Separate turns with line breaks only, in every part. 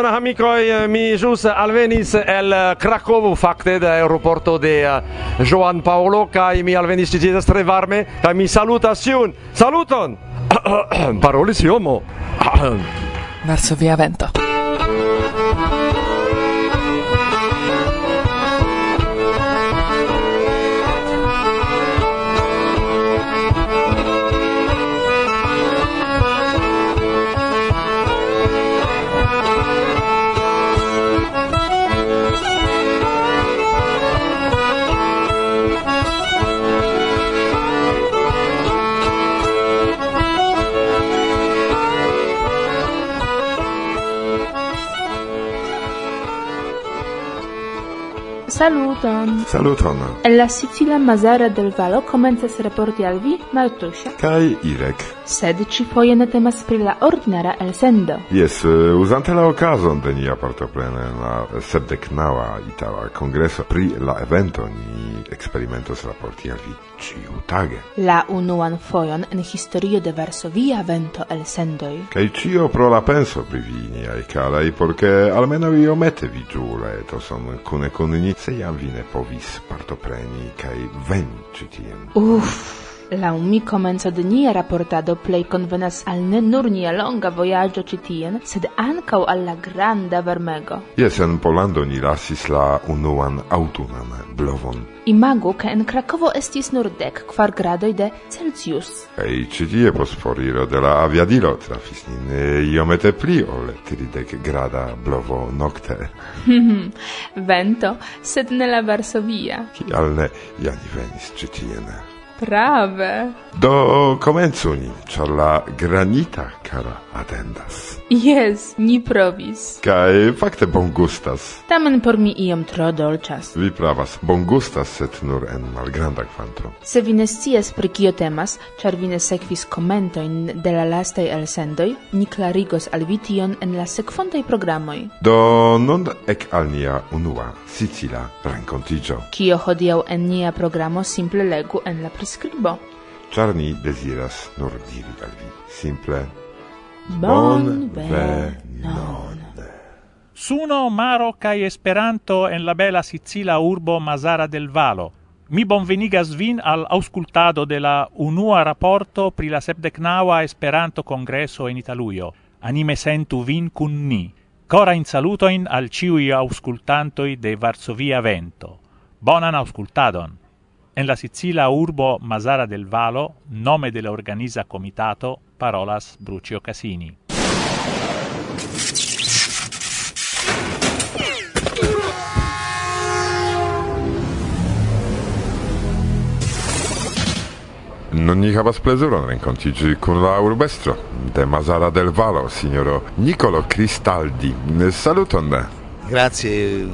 Saluton amicoi, eh, mi jus alvenis el eh, Krakovo fakte de aeroporto de eh, Joan Paolo kai mi alvenis ci estas tre varme kaj mi salutas iun. Saluton. Parolis
homo. Varsovia vento.
Saluton!
Saluton!
En la Sicilia Mazara del Valo comences reporti al vi, Martusia.
Kai Irek.
Sed ci foje ne temas pri la ordinara elsendo.
Jes, eh, usante la okazon de nia partoprene la sepdeknaŭa itala kongreso pri la evento ni experimentos raporti al vi ĉiutage.
La unuan fojon en historio de Varsovia vento elsendoj.
Kai cio pro la penso pri vi niai calai, porque almeno io mette vi ĝure to son cune con ni se jam vi ne povis partopreni kaj venci tien.
Uff! la mi comenzo de nia rapportado plei convenas al ne nur nia longa voyaggio citien, sed ancau alla granda varmego.
Yes, en Polando ni lasis la unuan autunan blovon.
Imagu, ca en Krakovo estis nur dec kvar gradoi de Celsius.
Ei, citie pos foriro de la aviadilo trafis nin iomete pli ol tridec grada blovo nocte.
Vento, sed ne la Varsovia.
Kial ne, ja ni venis citiene.
Prave.
Do comenzu ni, char la granita cara atendas.
Yes, ni provis.
Kai fakte bon gustas.
Tamen por mi iom tro dolĉas.
Vi pravas, bongustas, set nur en malgranda kvanto.
Se vi ne scias pri kio temas, char vi ne sekvis komentojn de la lastaj elsendoj, ni klarigos al vi tion en la sekvontaj programoj.
Do nun ek al nia unua sicila renkontiĝo.
Kio hodiaŭ en nia programo simple legu en la pres
skribo. Ĉar ni desiras nur diri al vi simple bonvenon.
Suno, maro kaj Esperanto en la bela sicila urbo Mazara del Valo. Mi bonvenigas vin al auscultado de la unua rapporto pri la sepdecnaua Esperanto congresso en Italujo. Anime sentu vin cun ni. Cora in salutoin al ciui auscultantoi de Varsovia Vento. Bonan auscultadon! En la Sicila urbo Mazara del Valo, nome de la organiza comitato, parolas Brucio Casini.
Nun ni havas plezuron renkontigi kun la urbestro de Mazara del Valo, signoro Nicolo Cristaldi. Saluton!
Grazie,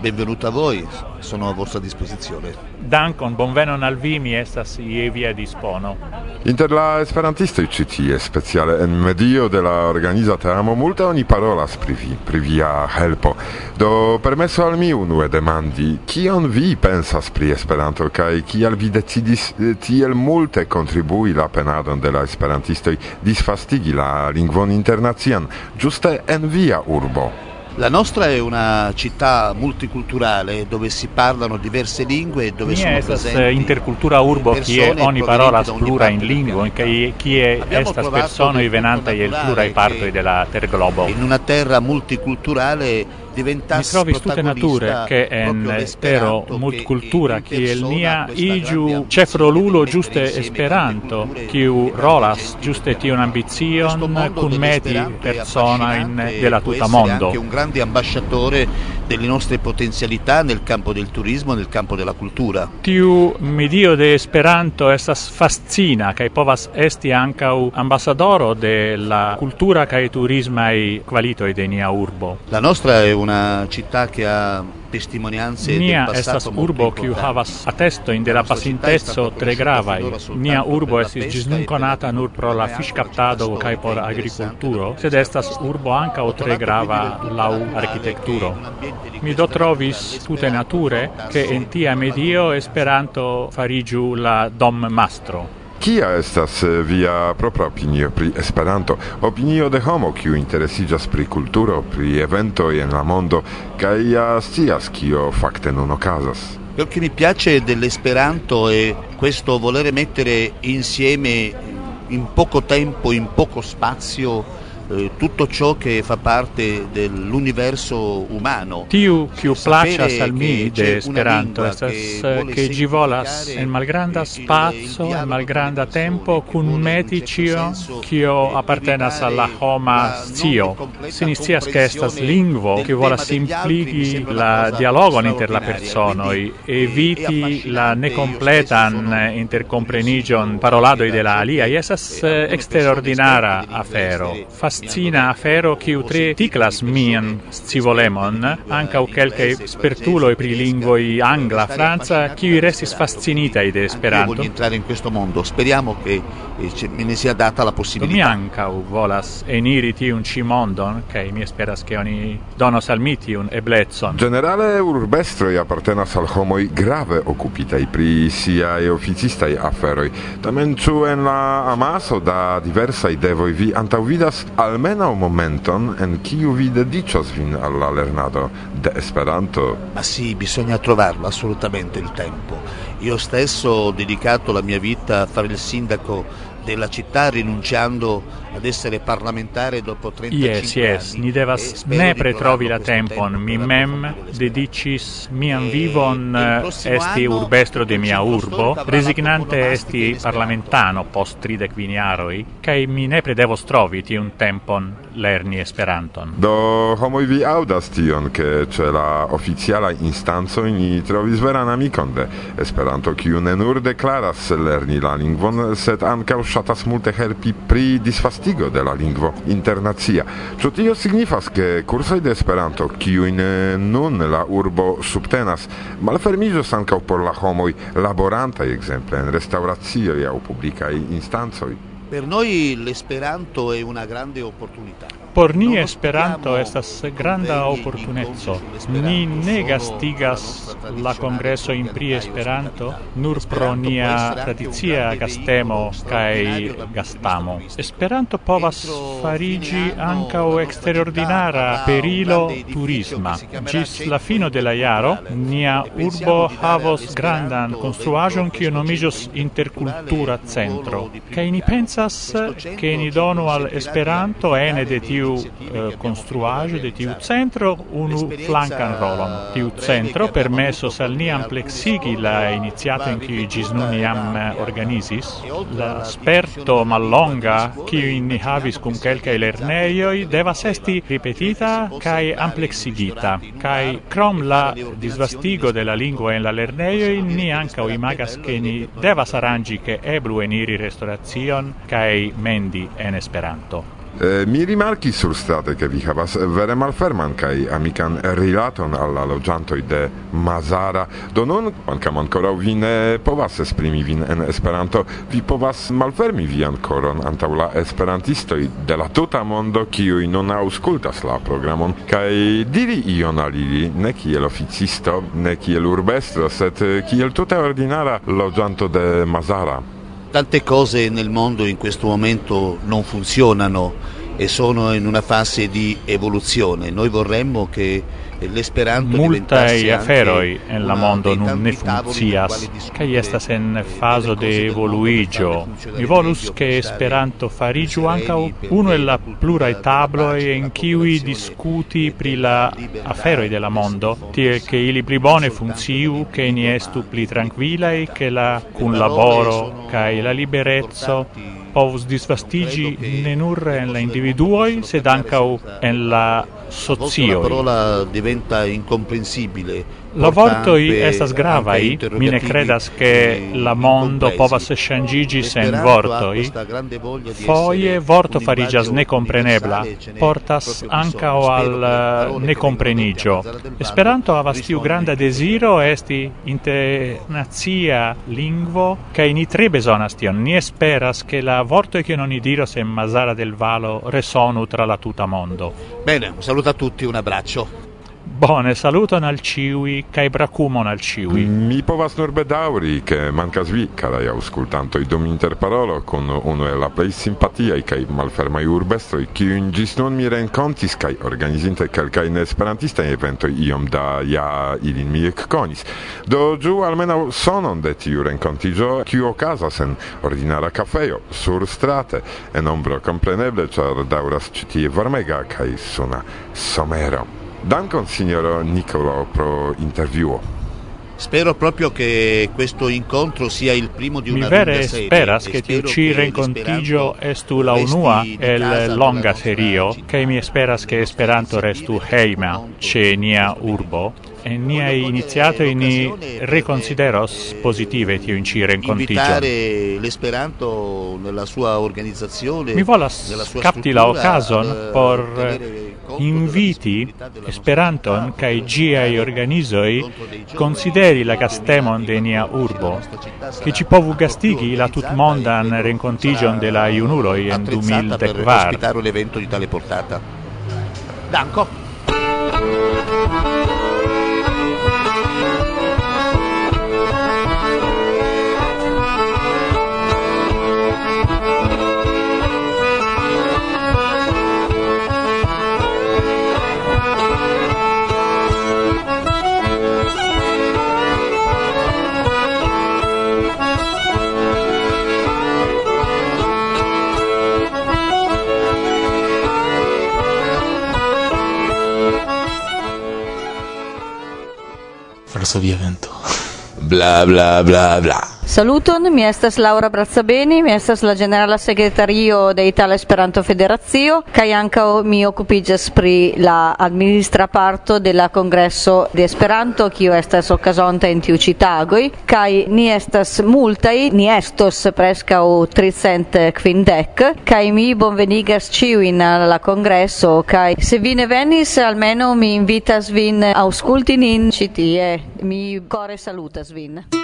benvenuto a voi, sono a vostra disposizione.
Dankon, bonvenon al vi, mi estas je via dispono.
Inter la esperantistoj ĉi tie, speciale en medio de la organiza teamo, multe oni parolas pri vi, pri via helpo. Do permeso al mi unue demandi, kion vi pensas pri Esperanto kaj kial vi decidis eh, tiel multe contribui la penadon de la esperantistoj disfastigi la lingvon internacian, giuste en via urbo?
La nostra è una città multiculturale dove si parlano diverse lingue e dove sono
eh,
presenti
intercultura urbo chi
è ogni parola
plura in lingua,
chi
è
questa
persona vivenante
e
il
plura
e parte della terglobo.
In una terra multiculturale
mi
diventasse
trovis tute nature che en
l'esperanto
multcultura kiel
persona
nia igiu cefrolulo giuste esperanto kiu rolas giuste tion
mondo
kun meti persona in della tuta mondo.
anche un grande ambasciatore delle nostre potenzialità nel campo del turismo e nel campo della cultura.
Tiu medio de Esperanto estas fascina kaj povas esti ankaŭ ambasadoro de la kultura kaj turismaj kvalitoj de nia urbo.
La nostra è una città che ha testimonianze
Nia
del passato
estas urbo kiu havas atestoin de la pasintezzo tre gravaj. Nia urbo estis ĝis nun konata nur pro la fiŝkaptado kaj por agrikulturo, sed estas urbo ankaŭ tre grava laŭ arkitekturo. Mi do trovis tute nature che en tia medio Esperanto farigiu la dom mastro
Kia estas eh, via propra opinio pri Esperanto? Opinio de homo kiu interesiĝas pri kulturo, pri eventoj en la mondo, kaj ja scias kio fakte nun okazas.
Quel che mi piace dell'Esperanto è questo volere mettere insieme in poco tempo, in poco spazio, eh, tutto ciò che fa parte dell'universo umano.
Tiu kiu placas al mi de Esperanto estas che gi volas en malgranda spazio, en malgranda tempo kun meti cio kio appartenas alla homa scio. Siniscias che estas lingvo che volas simpligi la dialogon inter la personoi, eviti la necompletan intercomprenigion paroladoi de la alia, esas extraordinara afero. Fas fascina afero kiu tre tiklas mian scivolemon, ankaŭ kelkaj e pri i angla, franca, kiu restis fascinita ide Esperanto.
Voglio entrare in questo mondo. Speriamo che eh, me ne sia data la possibilità.
Mi u volas eniri tiun ci mondo che mi speras ke oni donos al miti un eblecon.
Generale urbestroj apartenas al homoj grave okupitaj pri sia e officista i aferoi Tamen ĉu en la amaso da diversa devoj vi antaŭvidas almenaŭ momenton en kiu vi dedicios vin alla lernado de Esperanto.
Ma sì, bisogna trovarlo assolutamente il tempo. Io stesso ho dedicato la mia vita a fare il sindaco della città rinunciando ad essere parlamentare dopo 35
yes, anni. Yes, ni devas nepre trovi la tempon. Mi mem dedicis mian vivon eh, esti urbestro de mia urbo, resignante esti parlamentano post 30 viniaroi, kai mi nepre devos trovi tiun tempon lerni Esperanton.
Do homoj vi audas tion, ke c'è la oficialaj instancoj ni trovis veran amicon de Esperanto, kiu ne nur deklaras lerni la lingvon, sed ankaŭ ŝatas multe helpi pri disvastigo vastigo de la lingvo internacia. Ĉu tio signifas ke kursoj de Esperanto, kiujn eh, nun la urbo subtenas, malfermiĝos ankaŭ por la homoj laborantaj ekzemple en restauracioj aŭ publikaj instancoj?
Per noi l'esperanto è una grande opportunità.
Por ni Esperanto estas granda opportunezzo. Ni ne gastigas la kongreso in pri Esperanto nur pro nia tradicia gastemo kai gastamo. Esperanto povas farigi anca o eksterordinara perilo turisma. Gis la fino de la jaro, nia urbo havos grandan construajon kiu nomijos intercultura centro. Kai ni pensas che ni donu al Esperanto ene de tiu tiu eh, de tiu centro, unu flancan rolon. Tiu centro permesso al eh, ni amplexigi la iniziato in cui gis nun iam organisis La sperto mallonga, qui ni havis cum quelca lerneioi, devas esti ripetita cae amplexigita. Cae crom la disvastigo de la lingua in la lerneioi, ni ancao imagas che ni devas arrangi che eblu eniri restaurazion cae mendi en Esperanto.
Eh, mi rimarchi sur strate che vi havas vere malferman kai amican rilaton alla logianto de Mazara do non ancam ancora vi ne povas esprimi vin en esperanto. Vi povas malfermi vi ancoron antaula esperantisto de la tuta mondo kiu non auscultas la programon. Kai diri ion alili ne kiel oficisto ne kiel urbestro sed kiel tuta ordinara logianto de Mazara
tante cose nel mondo in questo momento non funzionano e sono in una fase di evoluzione. Noi vorremmo che
Multai aferoi en la mondo nun ne funccias, cae estas en faso de evoluigio. Mi volus che Esperanto farigiu anca uno e la plura tablo e en kiwi discuti pri la aferoi de la mondo, tie che ili pli bone funziu che ni estu pli tranquillae, che la cun laboro, cae la liberezzo, povus disvastigi ne nur en la individuoi, sed anca en la Sozzioli.
A volte la parola diventa incomprensibile,
la vorto i estas grava i mi ne credas che la mondo povas changigi sen vorto i foie vorto farigias ne comprenebla portas anca o al ne comprenigio esperanto havas tiu granda desiro esti internazia lingvo che in tre besonas tion. Ni esperas che la vorto che non i diro se Masara del Valo resonu tra la tuta mondo.
Bene un saluto a tutti un abbraccio
Bone, saluton al ciui, cae bracumon al ciui.
Mi povas nur bedauri, che mancas vi, carai auscultantoi, dum interparolo con uno e la plei simpatiai cae malfermai urbestroi, cium gis nun mi rencontis cae organizinte calcain esperantistain eventoi iom da ja ilin mi ekkonis. Do giu almeno sonon de tiu rencontigio, ciu ocasas en ordinara cafeo, sur strate, en ombro compreneble, char dauras citie varmega cae suna somero. Dankon signor Nicolo pro intervjuo.
Spero proprio che questo incontro sia il primo di una
Mi vere
lunga serie.
speras
e
che
spero
tiu ci
che
rencontigio
l'Esperanto
estu la unua el longa serio, che mi esperas che Esperanto restu heima ce nia urbo, e nia iniziato ni reconsideros positive tiu in ci rencontigio.
invitare l'Esperanto nella sua organizzazione
Mi volas
nella sua
capti la ocasion
eh,
por inviti Esperanton
kaj ĝiaj organizoj
consideri la gastemon de nia urbo, che ci povu gastigi la
tutmondan
rencontigion de la junuloj en
2000 per ospitare. Danko.
Bla bla bla bla.
Saluton, mi estas Laura Brazzabeni, mi estas la generala sekretario de Itala Esperanto Federacio, kaj ankaŭ mi okupiĝas pri la administra parto de la Kongreso de Esperanto, kiu estas okazonta en tiu ĉi tagoj, kaj ni estas multaj, ni estos preskaŭ tricent kvindek, kaj mi bonvenigas ĉiujn al la kongreso, kaj se vi venis, almeno mi invitas vin aŭskulti nin ĉi tie. Mi kore salutas vin.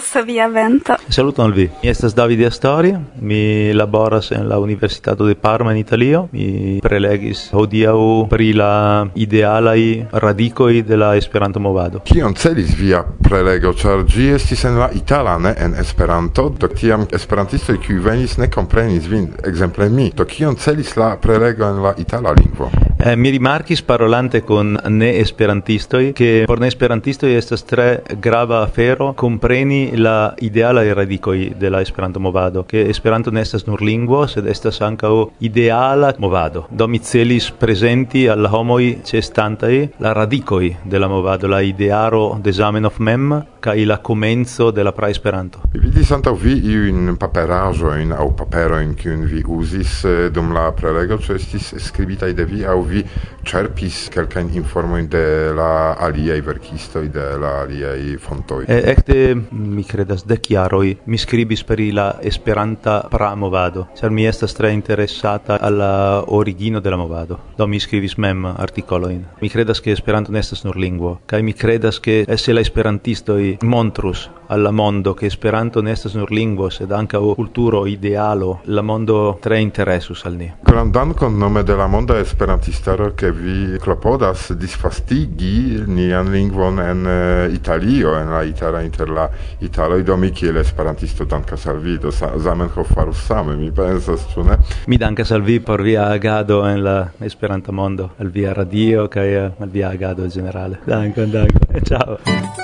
Corso via vento.
Saluton al vi. Mi estas Davide Astori, mi laboras en la Universitato de Parma in Italio. Mi prelegis hodiaŭ pri la idealaj radikoj de la Esperanto movado.
Kion celis via prelego, char gi estis en la itala, ne en Esperanto, do tiam esperantistoj kiuj venis ne komprenis vin, ekzemple mi. Do kion celis la prelego en la itala lingvo?
Eh, mi rimarkis parolante con ne esperantistoi che por ne esperantistoi estas tre grava afero compreni la ideala radicoi de la esperanto movado che esperanto ne estas nur lingvo sed estas ankaŭ ideala movado. Do mi celis presenti al homoi cestantai la radicoi de la movado la idearo de Zamenhof mem kaj la komenco de la esperanto.
Vi vidis antaŭ vi iujn paperaĵojn aŭ paperojn kiujn vi uzis eh, dum la prelego ĉu estis skribitaj de vi aŭ vi cerpis kelkajn informojn de la aliaj verkistoj, de la aliaj fontoj?
E, ekde, mi kredas, dek jaroj mi skribis pri la Esperanta pramovado, ĉar mi estas tre interesata alla origino de la movado. Do mi skribis mem artikolojn. Mi kredas ke Esperanto ne estas nur lingvo, kaj mi kredas ke se la esperantistoj montrus al la mondo che Esperanto ne estas nur lingvo, sed ankaŭ kulturo, idealo, la mondo tre interesus al ni.
Gran dankon nome de la monda esperantistaro ke vi klopodas disfastigi nian lingvon en uh, Italio, en la itala inter la italoj, do mi kiel esperantisto dankas al vi, do sa Zamenhof farus same, mi pensas, ĉu ne?
Mi dankas al vi por via agado en la Esperanta mondo, al via radio kaj eh, al via agado generale. Dankon, dankon. Ciao.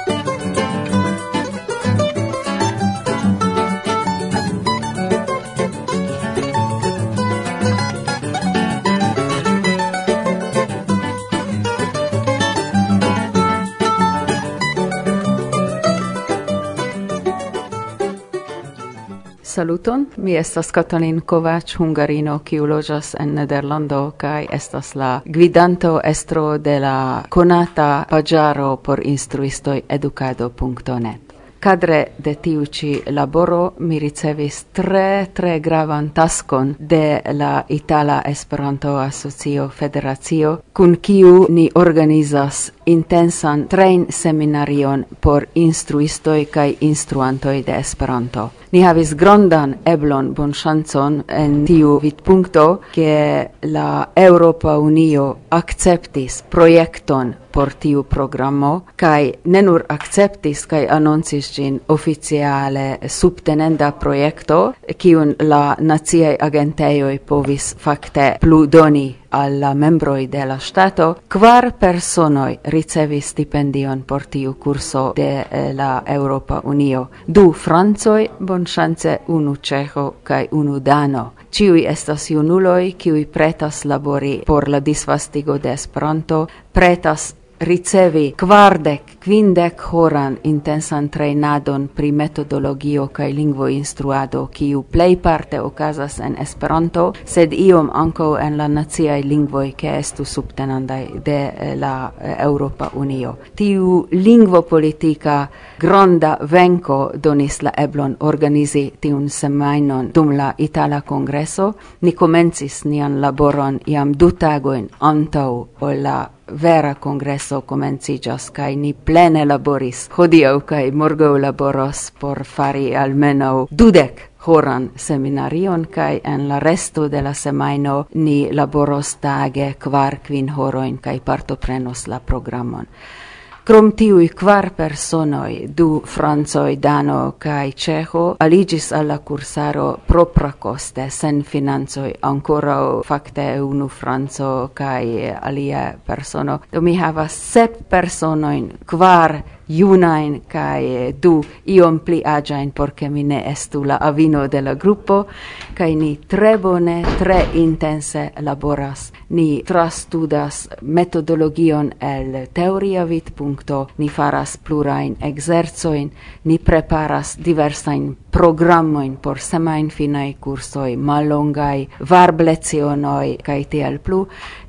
Saluton, mi estas Katalin Kovac, hungarino, kiu loĝas en Nederlando kaj estas la gvidanto estro de la konata paĝaro por instruistoj edukado.net. Cadre de tiu ci laboro mi ricevis tre tre gravan taskon de la Itala Esperanto Asocio Federacio kun kiu ni organizas intensan train seminarion por instruistoi kai instruantoi de Esperanto. Ni havis grandan eblon bonŝancon en tiu vidpunkto, ke la Europa Unio akceptis projekton por tiu programo kai ne nur akceptis kai anoncis oficiale subtenenda projekto, kiun la naciaj agentejoj povis fakte plu doni alla membroi de la stato, kvar personoi ricevis stipendion por tiu curso de eh, la Europa Unio. Du bon bonchance unu ceho kai unu dano. Ciui estas junuloi, kiui pretas labori por la disvastigo de Esperanto, pretas ricevi kvardek quindec horan intensan treinadon pri metodologio kaj lingvo instruado, kiu plej parte okazas en Esperanto, sed iom ankaŭ en la naciaj lingvoj ke estu subtenandaj de eh, la eh, europa Unio. Tiu lingvo politika gronda venko donis la eblon organizi tiun semainon dum la Itala Kongreso. Ni komencis nian laboron jam du tagoin antaŭ ol la vera congresso comencigas kai ni plene laboris. hodio kai morgo laboros por fari almeno dudek horan seminarion kai en la resto de la semaino ni laboros tage kvar kvin horoin kai partoprenos la programon. Krom tiui kvar personoi, du Franzoi, dano cae ceho, aligis alla cursaro propra coste, sen finanzoi, ancora facte unu Franzo cae alia persono. Do mi havas sep personoin, kvar junain kai du iom pli agiain por che mi ne estu la avino de la gruppo kai ni tre bone tre intense laboras. Ni trastudas metodologion el teoria vid punto ni faras plurain exerzoin ni preparas diversain programmoin por semajnfinaj kursoj, mallongaj varblezionoj kaj tiel plu.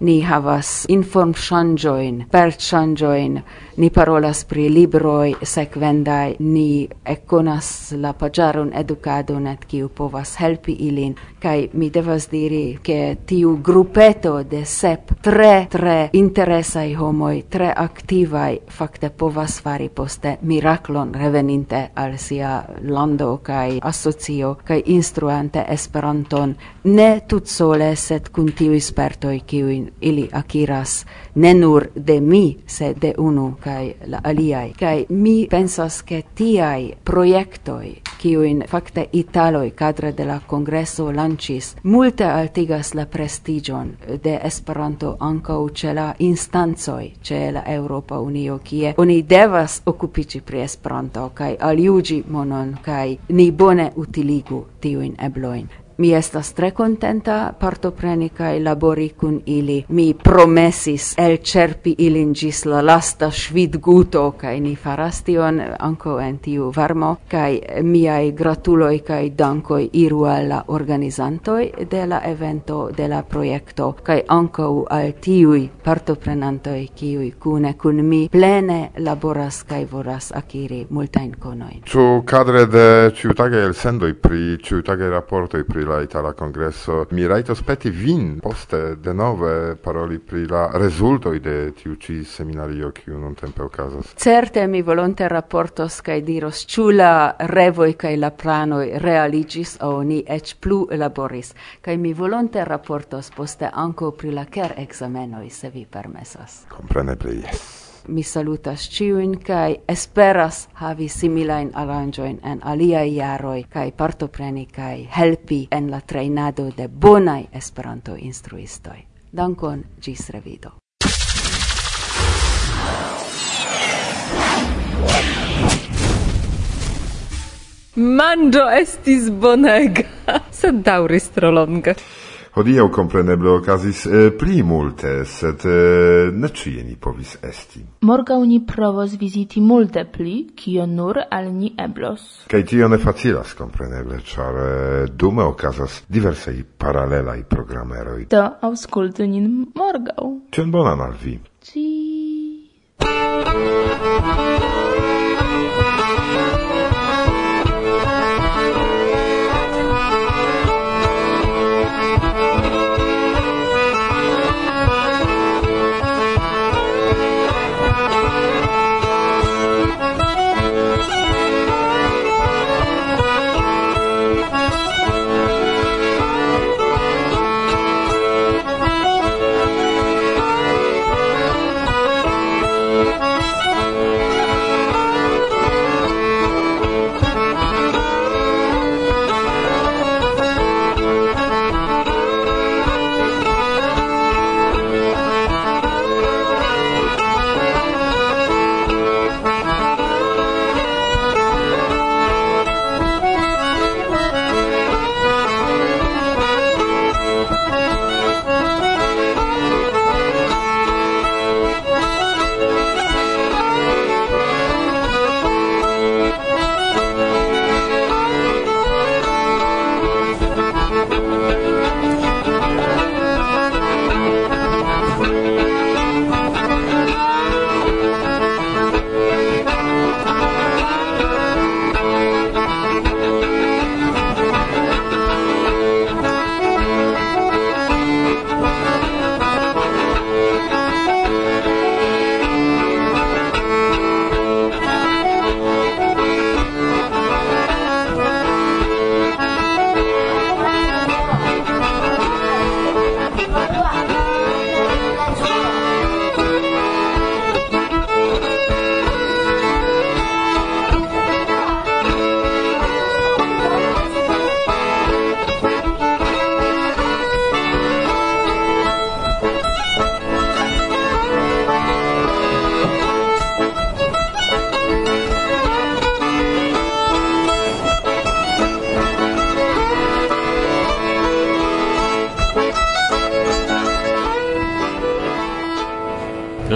Ni havas per perŝanĝojn, ni parolas pri libroi sekvendaj, ni ekonas la paĝaron educadon et kiu povas helpi ilin. kai mi devas diri, ke tiu grupeto de sep tre tre interesai homoj, tre aktivaj, fakte povas fari poste miraklon reveninte al sia lando Literaj Asocio kaj instruante Esperanton ne tutsole sed kun tiuj spertoj kiujn ili akiras ne nur de mi sed de unu kaj la aliaj. Kaj mi pensas ke tiaj projektoj kiujn fakte italoj kadre de la kongreso lancis multe altigas la prestigion de Esperanto ankaŭ ĉe la instancoj ĉe la Eŭropa Unio kie oni devas okupiĝi pri Esperanto kaj aliuĝi monon kaj ni bone utiligu tiujn ebloin. Mi estas tre contenta partopreni kaj labori kun ili. Mi promesis elĉerpi ilin ĝis la lasta ŝvidguto kaj ni faras tion ankaŭ en tiu varmo kaj miaj gratuloj kaj dankoj iru al la organizantoj de la evento de la projekto kaj ankaŭ al tiuj partoprenantoj kiuj kune kun mi plene laboras kaj voras akiri multajn konojn.
Ĉu kadre de ĉiutagaj elsendoj pri ĉiutagaj raportoj pri la Itala congresso mi raito peti vin poste de nove paroli pri la rezultoj de tiu ci seminario un tempo occaso
Certe mi volonte raportos kaj diros ĉu la revoj kai la prano realigis o ni eĉ plu laboris kaj mi volonte raportos poste anco pri la ker examenoi se vi permesas.
Comprene pri yes
mi salutas ciuin kai esperas havi similain aranjoin en alia jaroj kai partopreni kai helpi en la trejnado de bonaj Esperanto instruistoj. Dankon, ĝis revido.
Manjo estis bonega, sed dauris tro longa.
Hodiaŭ kompreneble okazis eh, pli multe, sed eh, ne ĉie ni povis esti.
Morgaŭ ni provos viziti multe pli, kio nur al ni eblos.
Kaj tio ne facilas, kompreneble, ĉar eh, dume okazas diversaj paralelaj programeroj.
Do aŭskultu nin morgaŭ.
Ĉion bonan al vi.
Ci...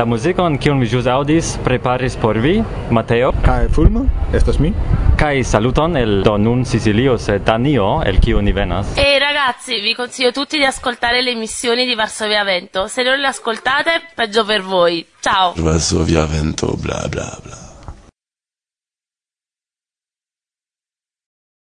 La muzikon kiun mi ĵus aŭdis preparis por vi, Mateo.
Kaj Fulmo, estas mi.
Kaj saluton el do nun Sicilio sed Danio, el kiu ni venas.
E ragazzi, vi consiglio tutti di ascoltare le emissioni di Varsovia Vento. Se non le ascoltate, peggio per voi. Ciao.
Varsovia Vento, bla bla bla.